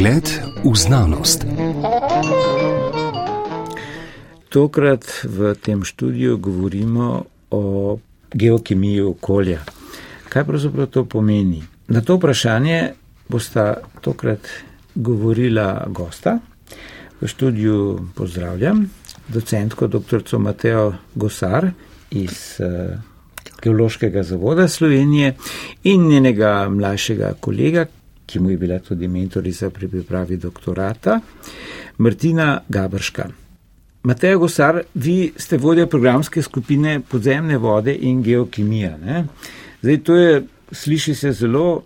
Pogled v znanost. Tokrat v tem študiju govorimo o geokemiji okolja. Kaj pravzaprav to pomeni? Na to vprašanje bosta tokrat govorila gosta. V študiju pozdravljam docentko dr. Mateo Gosar iz eh, Geološkega zavoda Slovenije in njenega mlajšega kolega, ki mu je bila tudi mentorica pri pripravi doktorata, Martina Gabrška. Mateo Gosar, vi ste vodja programske skupine podzemne vode in geokemija. Ne? Zdaj, to je, sliši se zelo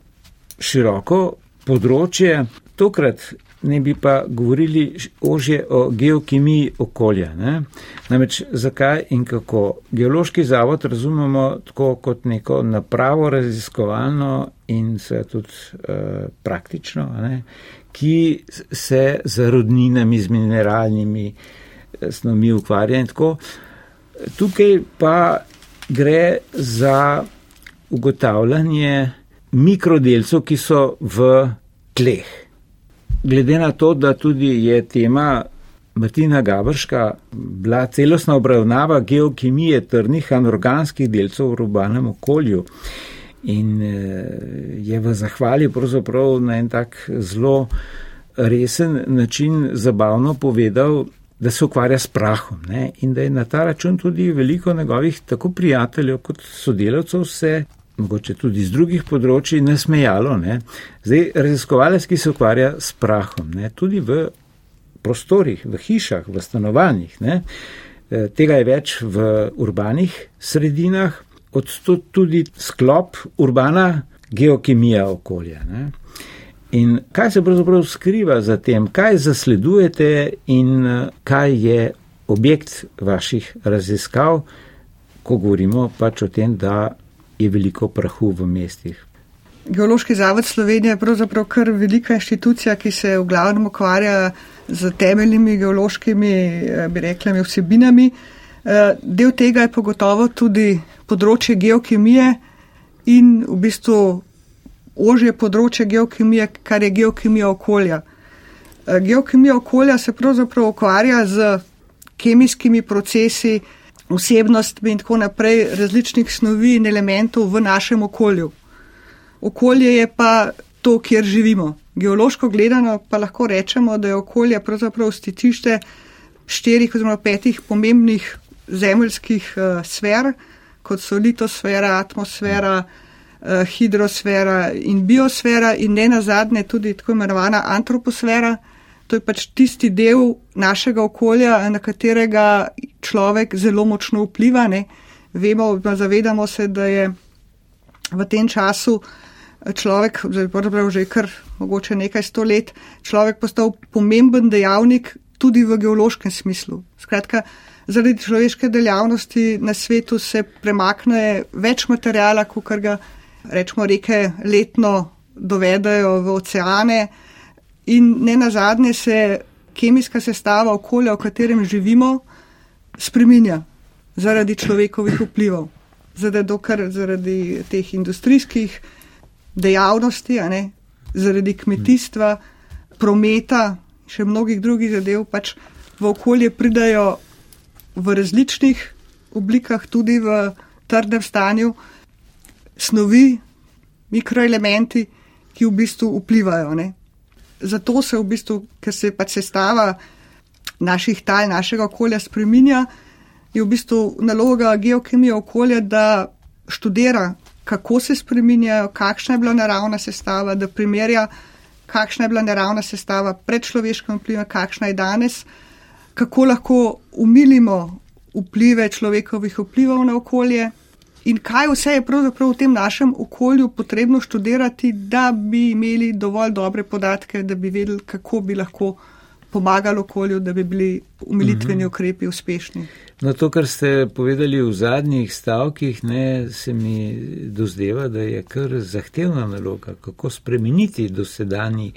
široko področje. Tokrat ne bi pa govorili ožje o geokemiji okolja. Ne? Namreč zakaj in kako? Geološki zavod razumemo tako kot neko napravo raziskovalno in se tudi uh, praktično, ne? ki se z rodninami, z mineralnimi eh, snovmi ukvarja in tako. Tukaj pa gre za ugotavljanje mikrodelcev, ki so v tleh glede na to, da tudi je tema Martina Gabrška bila celostna obravnava geokemije trdnih anorganskih delcev v urbanem okolju in eh, je v zahvali pravzaprav na en tak zelo resen način zabavno povedal, da se ukvarja s prahom ne? in da je na ta račun tudi veliko njegovih tako prijateljev kot sodelavcev se mogoče tudi iz drugih področji, nasmejalo. Ne. Zdaj, raziskovalec, ki se ukvarja s prahom, ne, tudi v prostorih, v hišah, v stanovanjih, ne, e, tega je več v urbanih sredinah, odstot tudi sklop urbana geokemija okolja. Ne. In kaj se pravzaprav skriva za tem, kaj zasledujete in e, kaj je objekt vaših raziskav, ko govorimo pač o tem, da je veliko prahu v mestih. Geološki zavod Slovenije je pravzaprav kar velika inštitucija, ki se v glavnem ukvarja z temeljnimi geološkimi, eh, bi rekla, vsebinami. Eh, del tega je pogotovo tudi področje geokemije in v bistvu ožje področje geokemije, kar je geokemija okolja. Eh, geokemija okolja se pravzaprav ukvarja z kemijskimi procesi, vsebnostmi in tako naprej različnih snovi in elementov v našem okolju. Okolje je pa to, kjer živimo. Geološko gledano pa lahko rečemo, da je okolje pravzaprav sticišče štirih oziroma petih pomembnih zemeljskih uh, sfer, kot so litosfera, atmosfera, uh, hidrosfera in biosfera in ne nazadnje tudi tako imenovana antroposfera. To je pač tisti del našega okolja, na katerega človek zelo močno vpliva. Ne? Vemo, zavedamo se, da je v tem času človek, pravzaprav že kar mogoče nekaj sto let, človek postal pomemben dejavnik tudi v geološkem smislu. Skratka, zaradi človeške dejavnosti na svetu se premakne več materijala, kot ga rečemo reke letno dovedajo v oceane. In ne na zadnje se kemijska sestava okolja, v katerem živimo, spreminja zaradi človekovih vplivov. Zaradi, dokar, zaradi teh industrijskih dejavnosti, zaradi kmetijstva, prometa še mnogih drugih zadev, pač v okolje pridajo v različnih oblikah, tudi v trdem stanju, snovi, mikroelementi, ki v bistvu vplivajo. Ne? zato se v bistvu, ker se pač sestava naših tal, našega okolja spreminja, je v bistvu naloga geokemije okolja, da študira, kako se spreminjajo, kakšna je bila naravna sestava, da primerja, kakšna je bila naravna sestava pred človeškim vplivom, kakšna je danes, kako lahko umilimo vplive človekovih vplivov na okolje in kaj vse je pravzaprav v tem našem okolju potrebno študirati, da bi imeli dovolj dobre podatke, da bi vedeli, kako bi lahko pomagali okolju, da bi bili umilitveni mhm. ukrepi uspešni. No, to, kar ste povedali v zadnjih stavkih, ne, se mi dozdeva, da je kar zahtevna naloga, kako spremeniti dosedani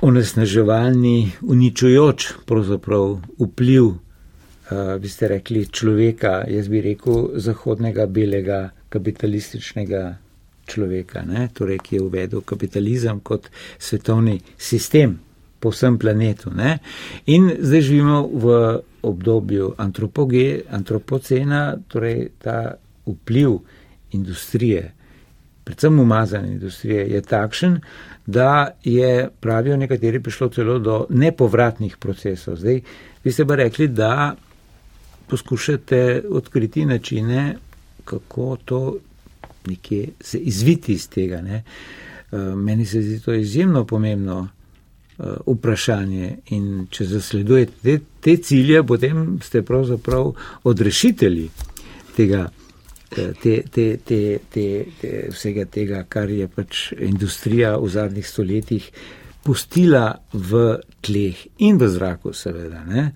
onesnaževalni, uničujoč pravzaprav vpliv uh, bi ste rekli, človeka, jaz bi rekel, zahodnega, belega, kapitalističnega človeka, ne? torej ki je uvedel kapitalizem kot svetovni sistem po vsem planetu. Ne? In zdaj živimo v obdobju antropoge, antropocena, torej ta vpliv industrije, predvsem umazane industrije, je takšen, da je, pravijo nekateri, prišlo celo do nepovratnih procesov. Zdaj, vi ste pa rekli, da poskušate odkriti načine, kako to nekje se izviti iz tega. Ne? Eh, meni se zdi to izjemno pomembno eh, vprašanje in če zasledujete te, te cilje, potem ste pravzaprav odrešitelji tega te, te, te, te, te, vsega tega, kar je pač industrija v zadnjih stoletjih pustila v tleh in v zraku, seveda. Ne.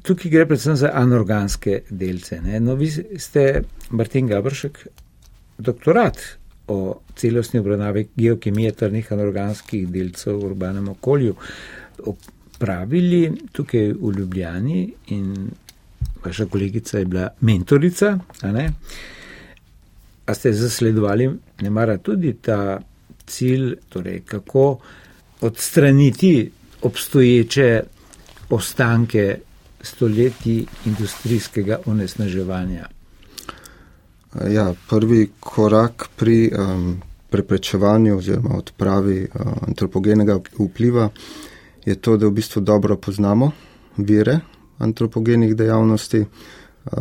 Tukaj gre predvsem za anorganske delce. Ne. No, vi ste, Martin Gabršek, doktorat o celostni obravnavi geokemije trnih anorganskih delcev v urbanem okolju opravili tukaj v Ljubljani in vaša kolegica je bila mentorica. A, a ste zasledovali, ne mara tudi ta cilj, torej kako odstraniti obstoječe ostanke stoletji industrijskega onesnaževanja. Ja, prvi korak pri um, preprečevanju oziroma odpravi uh, antropogenega vpliva je to, da v bistvu dobro poznamo vire antropogenih dejavnosti,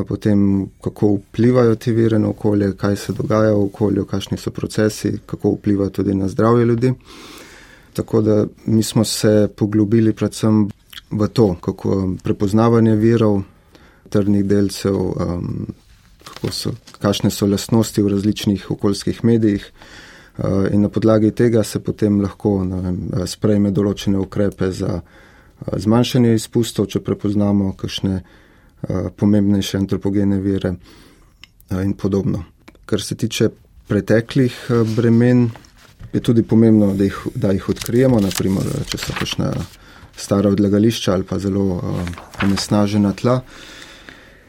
potem kako vplivajo ti vire na okolje, kaj se dogaja v okolju, kakšni so procesi, kako vplivajo tudi na zdravje ljudi. Tako da mi smo se poglobili predvsem v to, kako prepoznavanje virov, trdnih delcev, um, so, kakšne so lastnosti v različnih okoljskih medijih. In na podlagi tega se potem lahko vem, sprejme določene ukrepe za zmanjšanje izpustov, če prepoznamo kakšne pomembnejše antropogene vire in podobno. Kar se tiče preteklih bremen, je tudi pomembno, da jih, da jih odkrijemo, naprimer, če so kakšna stara odlagališča ali pa zelo onesnažena tla,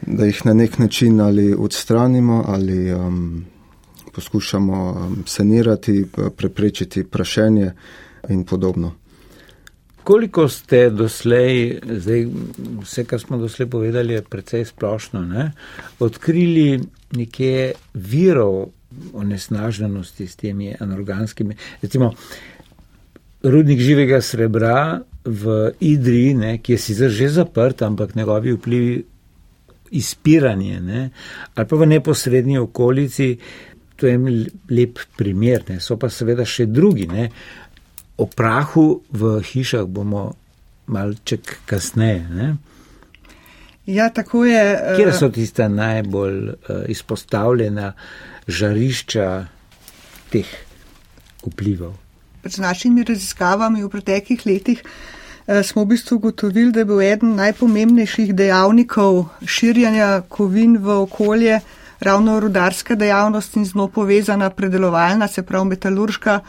da jih na nek način ali odstranimo ali um, poskušamo sanirati, preprečiti prašenje in podobno. Koliko ste doslej, zdaj vse, kar smo doslej povedali, je precej splošno, ne? odkrili nekje virov onesnaženosti s temi anorganskimi, recimo rudnik živega srebra v Idri, ne, ki je sicer že zaprt, ampak njegovi vplivi izpiranje, ne, ali pa v neposrednji okolici, to je lep primer, ne, so pa seveda še drugi, ne, o prahu v hišah bomo malček kasneje. Ne? Ja, tako je. Kje so eh, tiste najbolj uh, izpostavljena žarišča teh vplivov? Z našimi raziskavami v preteklih letih uh, smo v bistvu ugotovili, da je bil eden najpomembnejših dejavnikov širjanja kovin v okolje ravno rudarska dejavnost in z njo povezana predelovalna, se pravi metalurška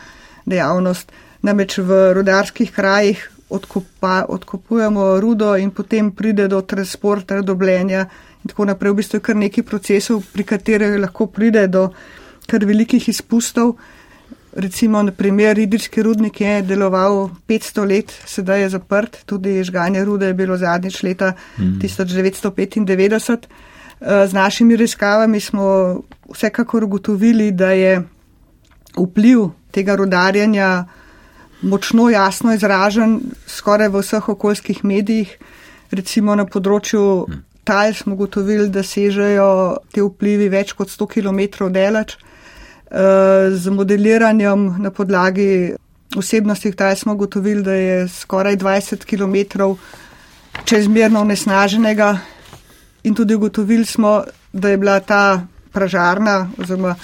dejavnost. Namreč v rudarskih krajih odkopa, odkopujemo rudo in potem pride do transporta, dobljenja in tako naprej. V bistvu je kar nekaj procesov, pri katerih lahko pride do kar velikih izpustov. Recimo, na primer, idrijski rudnik je deloval 500 let, sedaj je zaprt, tudi žganje rude je bilo zadnjič leta mm. 1995. Eh, z našimi raziskavami smo vsekakor ugotovili, da je vpliv tega rudarjanja močno jasno izražen skoraj v vseh okoljskih medijih. Recimo na področju tal smo gotovili, da sežejo te vplivi več kot 100 km delač. Eh, z modeliranjem na podlagi osebnosti tal smo gotovili, da je skoraj 20 km čezmerno nesnaženega in tudi ugotovili smo, da je bila ta pražarna oziroma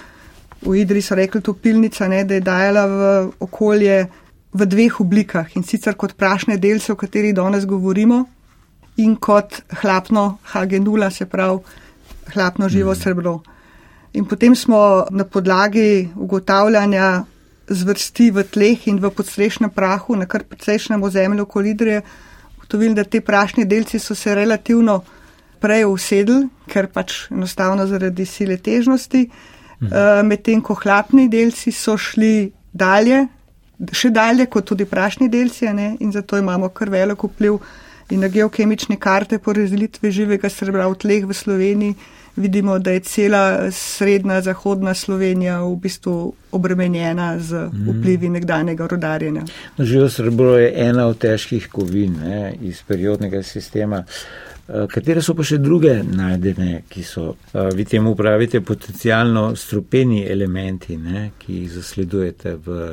v Idri so rekli to pilnica, ne, da je dajala v okolje v dveh oblikah in sicer kot prašne delce, o katerih danes govorimo, in kot hlapno H0, se pravi hlapno živo mm. srebro. In potem smo na podlagi ugotavljanja zvrsti v tleh in v podstrešnem prahu na kar precejšnjem ozemlju kolidrije ugotovili, da te prašni delci so se relativno prej usedli, ker pač enostavno zaradi sile težnosti. uh, medtem ko hlapni delci so šli dalje, še dalje kot tudi prašni delci ne? in zato imamo kar velik vpliv in na geokemične karte po razdelitvi živega srebra v tleh v Sloveniji vidimo, da je cela srednja, zahodna Slovenija v bistvu obremenjena z mhm. vplivi nekdanjega rodarjenja. No, živo srebro je ena od težkih kovin ne, iz periodnega sistema. Eh, katere so pa še druge najdene, ki so, eh, vi temu pravite, potencijalno strupeni elementi, ne, ki jih zasledujete v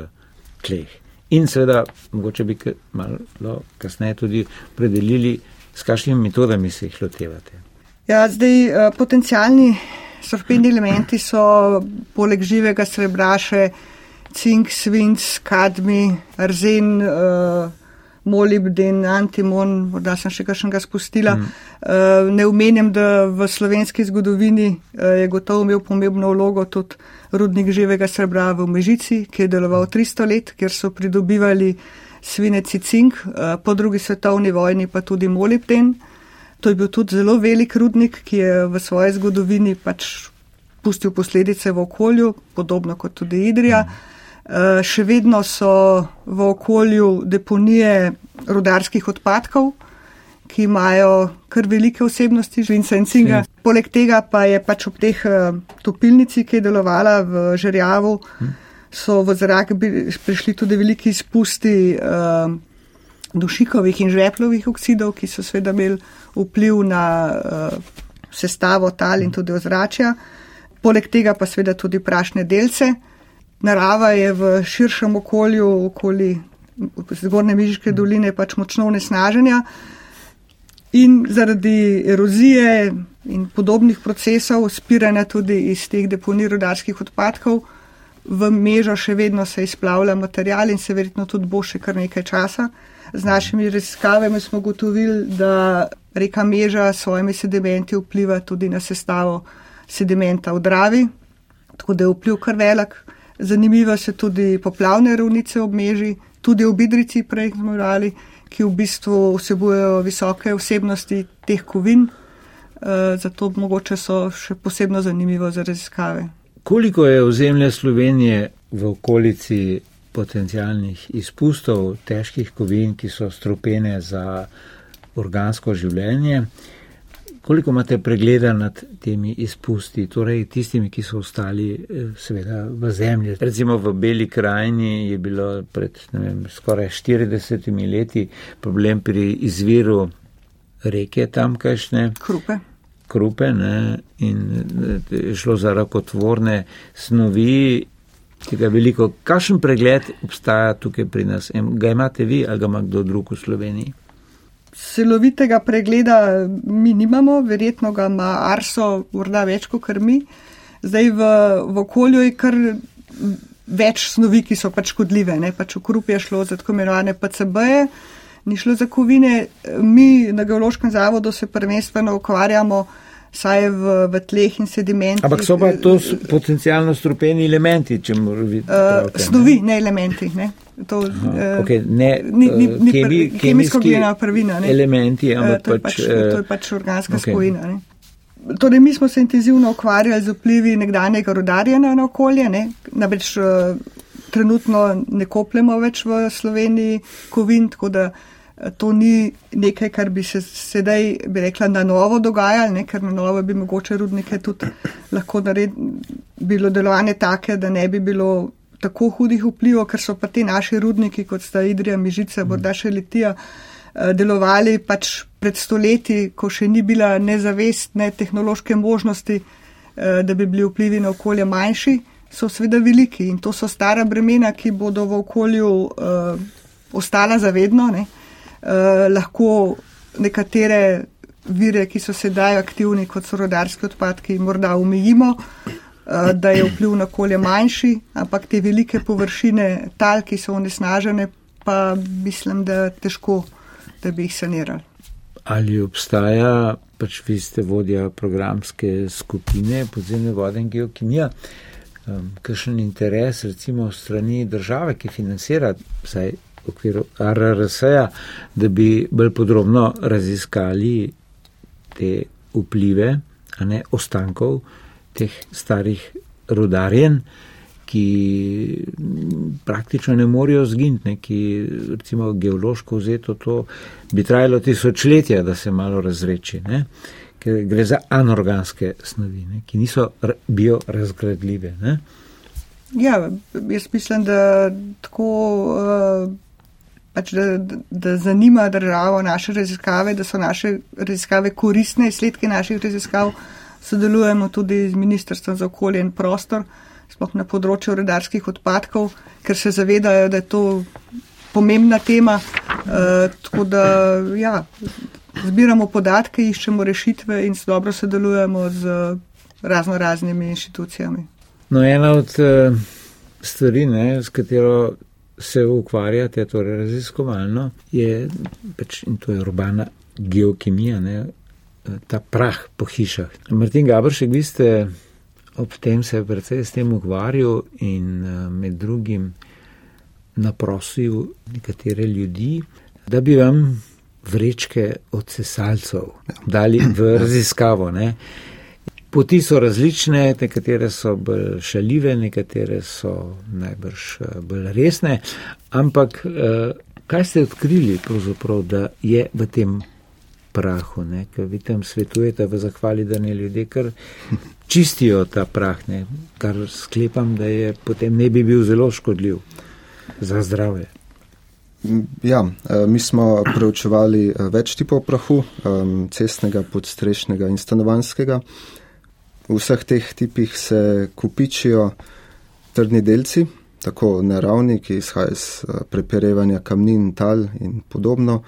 tleh? In seveda, mogoče bi malo kasneje tudi predelili, s kakšnimi metodami se jih lotevate. Ja, zdaj, eh, potencijalni sorpeni elementi so poleg živega srebra še cink, svinc, kadmi, arzen, uh, molibden, antimon, morda sem še kakšnega spustila. Mm. Uh, ne umenjam, da v slovenski zgodovini uh, je gotovo imel pomembno vlogo tudi rudnik živega srebra v Mežici, ki je deloval 300 let, kjer so pridobivali svineci cink, uh, po drugi svetovni vojni pa tudi molibden. To je bil tudi zelo velik rudnik, ki je v svoji zgodovini pač pustil posledice v okolju, podobno kot tudi Idrija. Eh, še vedno so v okolju deponije rudarskih odpadkov, ki imajo kar velike osebnosti, žvinca in cinga. Poleg tega pa je pač ob teh eh, topilnici, ki je delovala v Žerjavu, so v zrak prišli tudi veliki izpusti uh, dušikovih in žveplovih oksidov, ki so seveda imeli vpliv na uh, sestavo tal in tudi ozračja. Poleg tega pa seveda tudi prašne delce. Narava je v širšem okolju, okoli Zgornje Mižiške doline, pač močno nesnaženja in zaradi erozije in podobnih procesov, spiranja tudi iz teh deponij rodarskih odpadkov, v mežo še vedno se izplavlja material in se verjetno tudi bo še kar nekaj časa. Z našimi raziskavami smo gotovili, da reka Meža s svojimi sedimenti vpliva tudi na sestavo sedimenta v Dravi, tako da je vpliv kar velik. Zanimivo se tudi poplavne ravnice ob Meži, tudi v Bidrici prej smo imeli, ki v bistvu vsebujejo visoke vsebnosti teh kovin, eh, zato mogoče so še posebno zanimivo za raziskave. Koliko je ozemlja Slovenije v okolici potencijalnih izpustov težkih kovin, ki so strupene za organsko življenje. Koliko imate pregleda nad temi izpusti, torej tistimi, ki so ostali eh, seveda v zemlji? Recimo v Beli krajini je bilo pred vem, skoraj 40 leti problem pri izviru reke tamkajšnje. Krupe. Krupe ne, in eh, je šlo za rakotvorne snovi tega veliko. Kakšen pregled obstaja tukaj pri nas? Ga imate vi ali ga ima kdo drug v Sloveniji? Celovitega pregleda mi nimamo, verjetno ga ima Arso, morda več kot mi. Zdaj v, v okolju je kar več snovi, ki so pač škodljive. Ne? Pač v krupi je šlo za tako imenovane PCB-je, ni šlo za kovine. Mi na geološkem zavodu se prvenstveno ukvarjamo saj v, v tleh in sedimentih. Ampak so pa to potencijalno strupeni elementi, če moram videti. Uh, snovi, ne elementi. Ne? To, Aha, uh, okay, ne, ni, ni, ni kemi, kemijsko gena prvina. Ne? Elementi, ampak uh, to, je pač, pač, to je pač organska okay. spojina. Ne? Torej, mi smo se intenzivno ukvarjali z vplivi nekdanjega rodarjenja na okolje, ne? namreč uh, trenutno ne kopljemo več v Sloveniji kovin, tako da uh, to ni nekaj, kar bi se sedaj, bi rekla, na novo dogajalo, ne? ker na novo bi mogoče rudnike tudi lahko bilo delovanje take, da ne bi bilo tako hudih vplivov, ker so pa ti naši rudniki, kot sta Idrija, Mižica, morda še Litija, eh, delovali pač pred stoletji, ko še ni bila nezavest, ne tehnološke možnosti, eh, da bi bili vplivi na okolje manjši, so seveda veliki in to so stara bremena, ki bodo v okolju uh, ostala zavedno. Ne? Eh, lahko nekatere vire, ki so sedaj aktivni, kot so rodarski odpadki, morda umijimo, uh, da je vpliv na okolje manjši, ampak te velike površine tal, ki so onesnažene, pa mislim, da težko, da bi jih sanirali. Ali obstaja, pač vi ste vodja programske skupine podzemne vode in geokimija, um, kakšen interes recimo strani države, ki financira vsaj v okviru RRS-ja, da bi bolj podrobno raziskali te vplive, a ne ostankov teh starih rudarjen, ki praktično ne morejo zginti, ki recimo geološko vzeto to bi trajalo tisočletja, da se malo razreči. Ne? Ker gre za anorganske snovi, ne? ki niso biorazgradljive. Ne? Ja, jaz mislim, da tako. Uh pač da, da zanima državo naše raziskave, da so naše raziskave koristne, izsledke naših raziskav. Sodelujemo tudi z Ministrstvom za okolje in prostor, sploh na področju redarskih odpadkov, ker se zavedajo, da je to pomembna tema. E, tako da, ja, zbiramo podatke, iščemo rešitve in dobro sodelujemo z razno raznimi inštitucijami. No, ena od uh, stvari, ne, s katero se ukvarjate, torej raziskovalno, je pač, in to je urbana geokemija, ne, ta prah po hišah. Martin Gabršek, vi ste ob tem se predvsej s tem ukvarjal in med drugim naprosil nekatere ljudi, da bi vam vrečke od sesalcev dali v raziskavo. Ne. Poti so različne, nekatere so bolj šalive, nekatere so najbrž eh, bolj resne, ampak eh, kaj ste odkrili, da je v tem prahu, ne? ker vi tam svetujete v zahvali, da ne ljudje kar čistijo ta prah, ne? kar sklepam, da je potem ne bi bil zelo škodljiv za zdravje. Ja, eh, mi smo preučevali več tipov prahu, cestnega, podstrešnega in stanovanskega. V vseh teh tipih se kupičijo trdni delci, tako naravni, ki izhajajo iz eh, preperevanja kamnin, tal in podobno,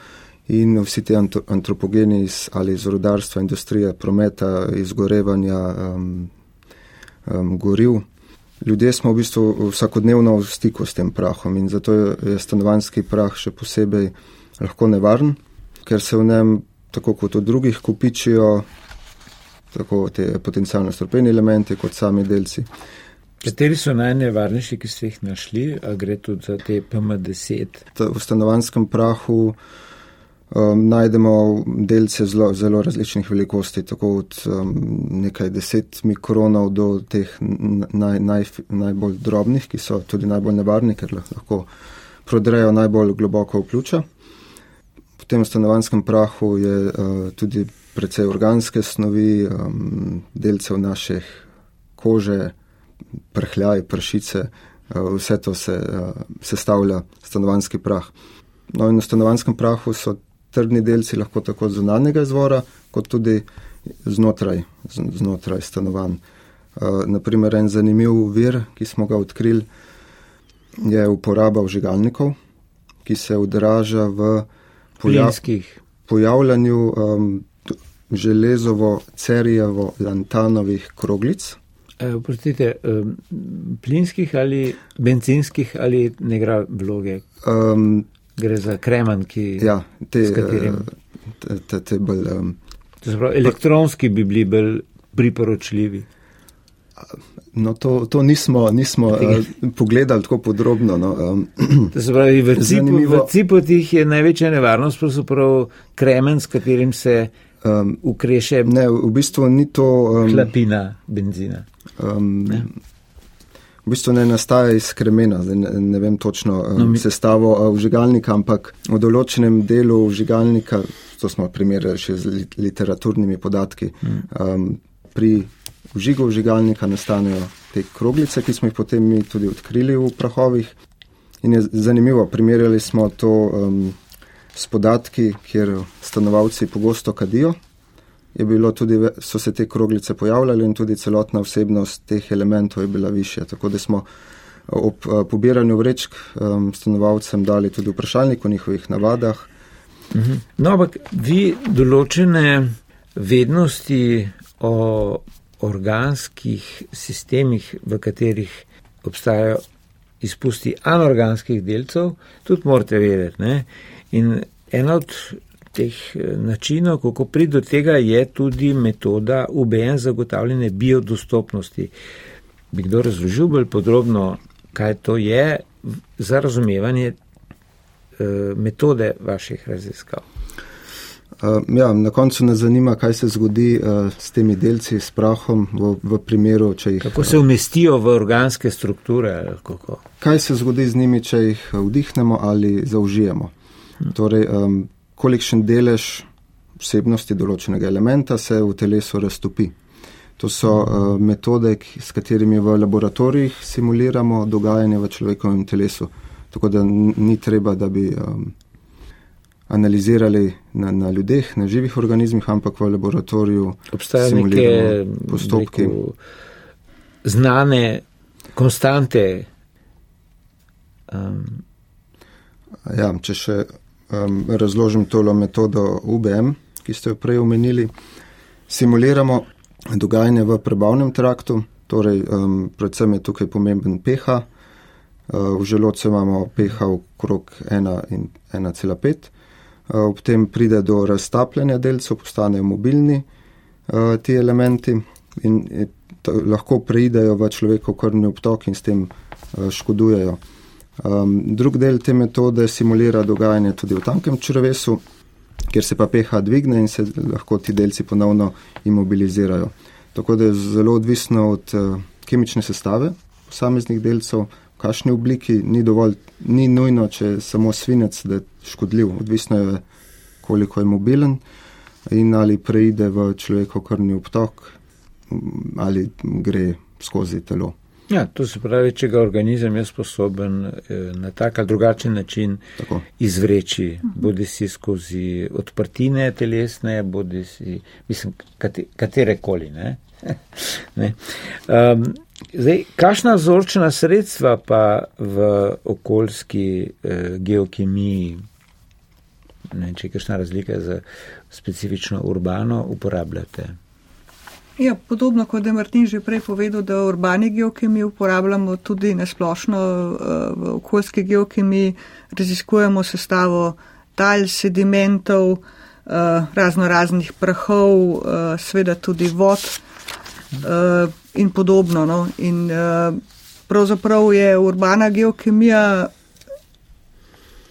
in vsi ti antropogeni iz, ali iz rodarstva, industrije, prometa, izgorevanja um, um, goriv. Ljudje smo v bistvu vsakodnevno v stiku s tem prahom in zato je stanovanski prah še posebej lahko nevaren, ker se v njem, tako kot v drugih, kupičijo tako te potencijalno strupeni elementi kot sami delci. Kateri so najnevarnejši, ki ste jih našli, a gre tudi za te PM10? V stanovanskem prahu um, najdemo delce zelo, zelo različnih velikosti, tako od um, nekaj deset mikronov do teh naj, naj, najbolj drobnih, ki so tudi najbolj nevarni, ker lahko prodrejo najbolj globoko v pljuča. V tem stanovanskem prahu je uh, tudi precej organske snovi, um, delcev naših kože, prhljaj, pršice, uh, vse to se uh, sestavlja stanovanski prah. No in v stanovanskem prahu so trdni delci lahko tako zunanjega izvora, kot tudi znotraj, znotraj stanovanj. Uh, naprimer, en zanimiv vir, ki smo ga odkrili, je uporaba vžigalnikov, ki se odraža v pojav, pojavljanju um, železovo, cerijevo, lantanovih kroglic. E, prostite, plinskih ali benzinskih ali ne gre vloge? Um, gre za kreman, ki ja, te, s katerim. Te, te, te bolj, um, pravi, elektronski bi bili bolj priporočljivi. No, to, to nismo, nismo uh, pogledali tako podrobno. No. Um, to se pravi, v cipotih je največja nevarnost pravzaprav kremen, s katerim se um, ukreše. Ne, v bistvu ni to. Um, Klapina benzina. Um, ne? V bistvu ne nastaja iz kremena, ne, ne vem točno um, no, mi... sestavo uh, vžigalnika, ampak v določenem delu vžigalnika, to smo primerjali še z literaturnimi podatki, mm. um, pri vžigu vžigalnika nastanejo te kroglice, ki smo jih potem mi tudi odkrili v prahovih. In je zanimivo, primerjali smo to. Um, s podatki, kjer stanovalci pogosto kadijo. Tudi, so se te kroglice pojavljale in tudi celotna vsebnost teh elementov je bila više. Tako da smo ob pobiranju vrečk um, stanovalcem dali tudi vprašalnik o njihovih navadah. Mhm. No, ampak vi določene vednosti o organskih sistemih, v katerih obstajajo izpusti anorganskih delcev, tudi morate vedeti. Ne? In en od teh eh, načinov, kako priti do tega, je tudi metoda UBN zagotavljanja biodostopnosti. Bi kdo razložil bolj podrobno, kaj to je za razumevanje eh, metode vaših raziskav? Uh, ja, na koncu nas zanima, kaj se zgodi s temi delci, s prahom, v, v primeru, če jih. Kako se umestijo v organske strukture? Kako? Kaj se zgodi z njimi, če jih vdihnemo ali zaužijemo? Torej, um, kolikšen delež vsebnosti določenega elementa se v telesu raztopi. To so uh, metode, s katerimi v laboratorijih simuliramo dogajanje v človekovem telesu. Tako da ni treba, da bi. Um, analizirali na, na ljudeh, na živih organizmih, ampak v laboratoriju obstajajo neke postopke. Znane konstante. Um. Ja, če še um, razložim tole metodo UBM, ki ste jo prej omenili, simuliramo dogajanje v prebavnem traktu, torej um, predvsem je tukaj pomemben pH. Uh, v želodcu imamo pH okrog 1,5. Eh, ob tem pride do raztapljanja delcev, postanejo mobilni uh, ti elementi in to, lahko preidejo v človekov krvni obtok in s tem uh, škodujejo. Um, drug del te metode simulira dogajanje tudi v tankem črvesu, kjer se pa pH dvigne in se lahko ti delci ponovno imobilizirajo. Tako da je zelo odvisno od uh, kemične sestave posameznih delcev, v kakšni obliki, ni dovolj, ni nujno, če je samo svinec, da je škodljiv, odvisno je, koliko je mobilen in ali preide v človekov krvni obtok ali gre skozi telo. Ja, to se pravi, če ga organizem je sposoben eh, na tak ali drugačen način Tako. izvreči, bodi si skozi odprtine telesne, bodi si, mislim, katere koli. Ne? ne. Um, Zdaj, kakšna vzorčena sredstva pa v okoljski eh, geokemiji, ne, če je kakšna razlika za specifično urbano, uporabljate? Ja, podobno kot je Martin že prej povedal, da urbani geokemiji uporabljamo tudi nasplošno eh, v okoljski geokemiji, raziskujemo sestavo tal, sedimentov, eh, razno raznih prahov, eh, sveda tudi vod. In podobno. No. In pravzaprav je urbana geokemija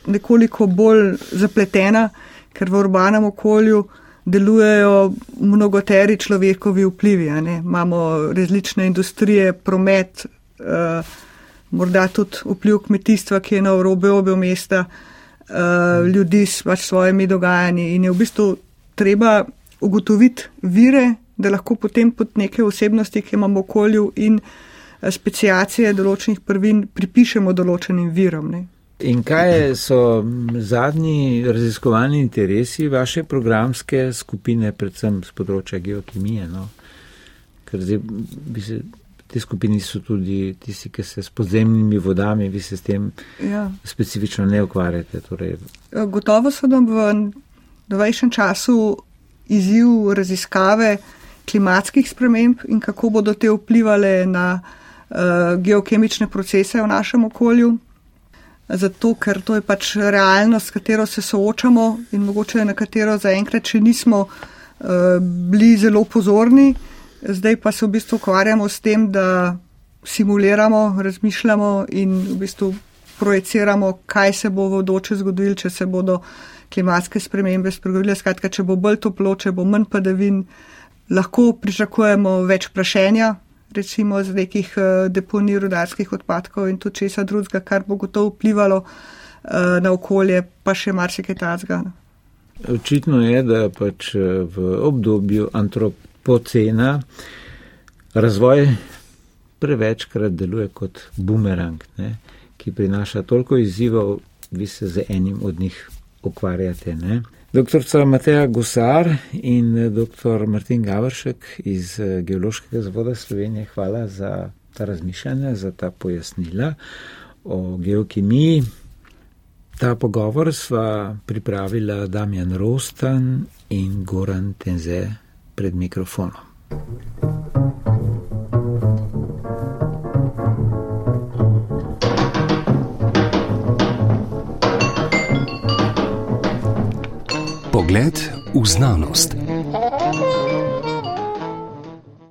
nekoliko bolj zapletena, ker v urbanem okolju delujejo mnogoteri človekovi vplivi. Imamo različne industrije, promet, uh, morda tudi vpliv kmetijstva, ki je na robe obe mesta, uh, ljudi s pač svojimi dogajanji in je v bistvu treba ugotoviti vire da lahko potem pod neke osebnosti, ki imamo okolju in eh, specijacije določenih prvin, pripišemo določenim virom. Ne. In kaj so zadnji raziskovalni interesi vaše programske skupine, predvsem z področja geokemije? No? Ker zdaj bi se. Te skupine so tudi tisti, ki se s podzemnimi vodami, vi se s tem ja. specifično ne ukvarjate. Torej. Gotovo so nam v novejšem času izziv raziskave klimatskih sprememb in kako bodo te vplivali na uh, geokemične procese v našem okolju. Zato, ker to je pač realnost, s katero se soočamo in mogoče na katero zaenkrat še nismo uh, bili zelo pozorni. Zdaj pa se v bistvu ukvarjamo s tem, da simuliramo, razmišljamo in v bistvu projeciramo, kaj se bo v odoče zgodilo, če se bodo klimatske spremembe spregovorile. Skratka, če bo bolj toplo, če bo manj padavin, lahko pričakujemo več prašenja, recimo z nekih eh, deponij rudarskih odpadkov in tudi česa drugega, kar bo gotovo vplivalo eh, na okolje, pa še marsikaj tazga. Očitno je, da pač eh, v obdobju antropocena razvoj prevečkrat deluje kot bumerang, ne, ki prinaša toliko izzivov, vi se z enim od njih ukvarjate. Ne. Dr. Mateja Gusar in eh, dr. Martin Gavršek iz eh, Geološkega zavoda Slovenije, hvala za ta razmišljanja, za ta pojasnila o geokemiji. Ta pogovor sva pripravila Damjan Rostan in Goran Tenze pred mikrofonom. Pogled v znanost.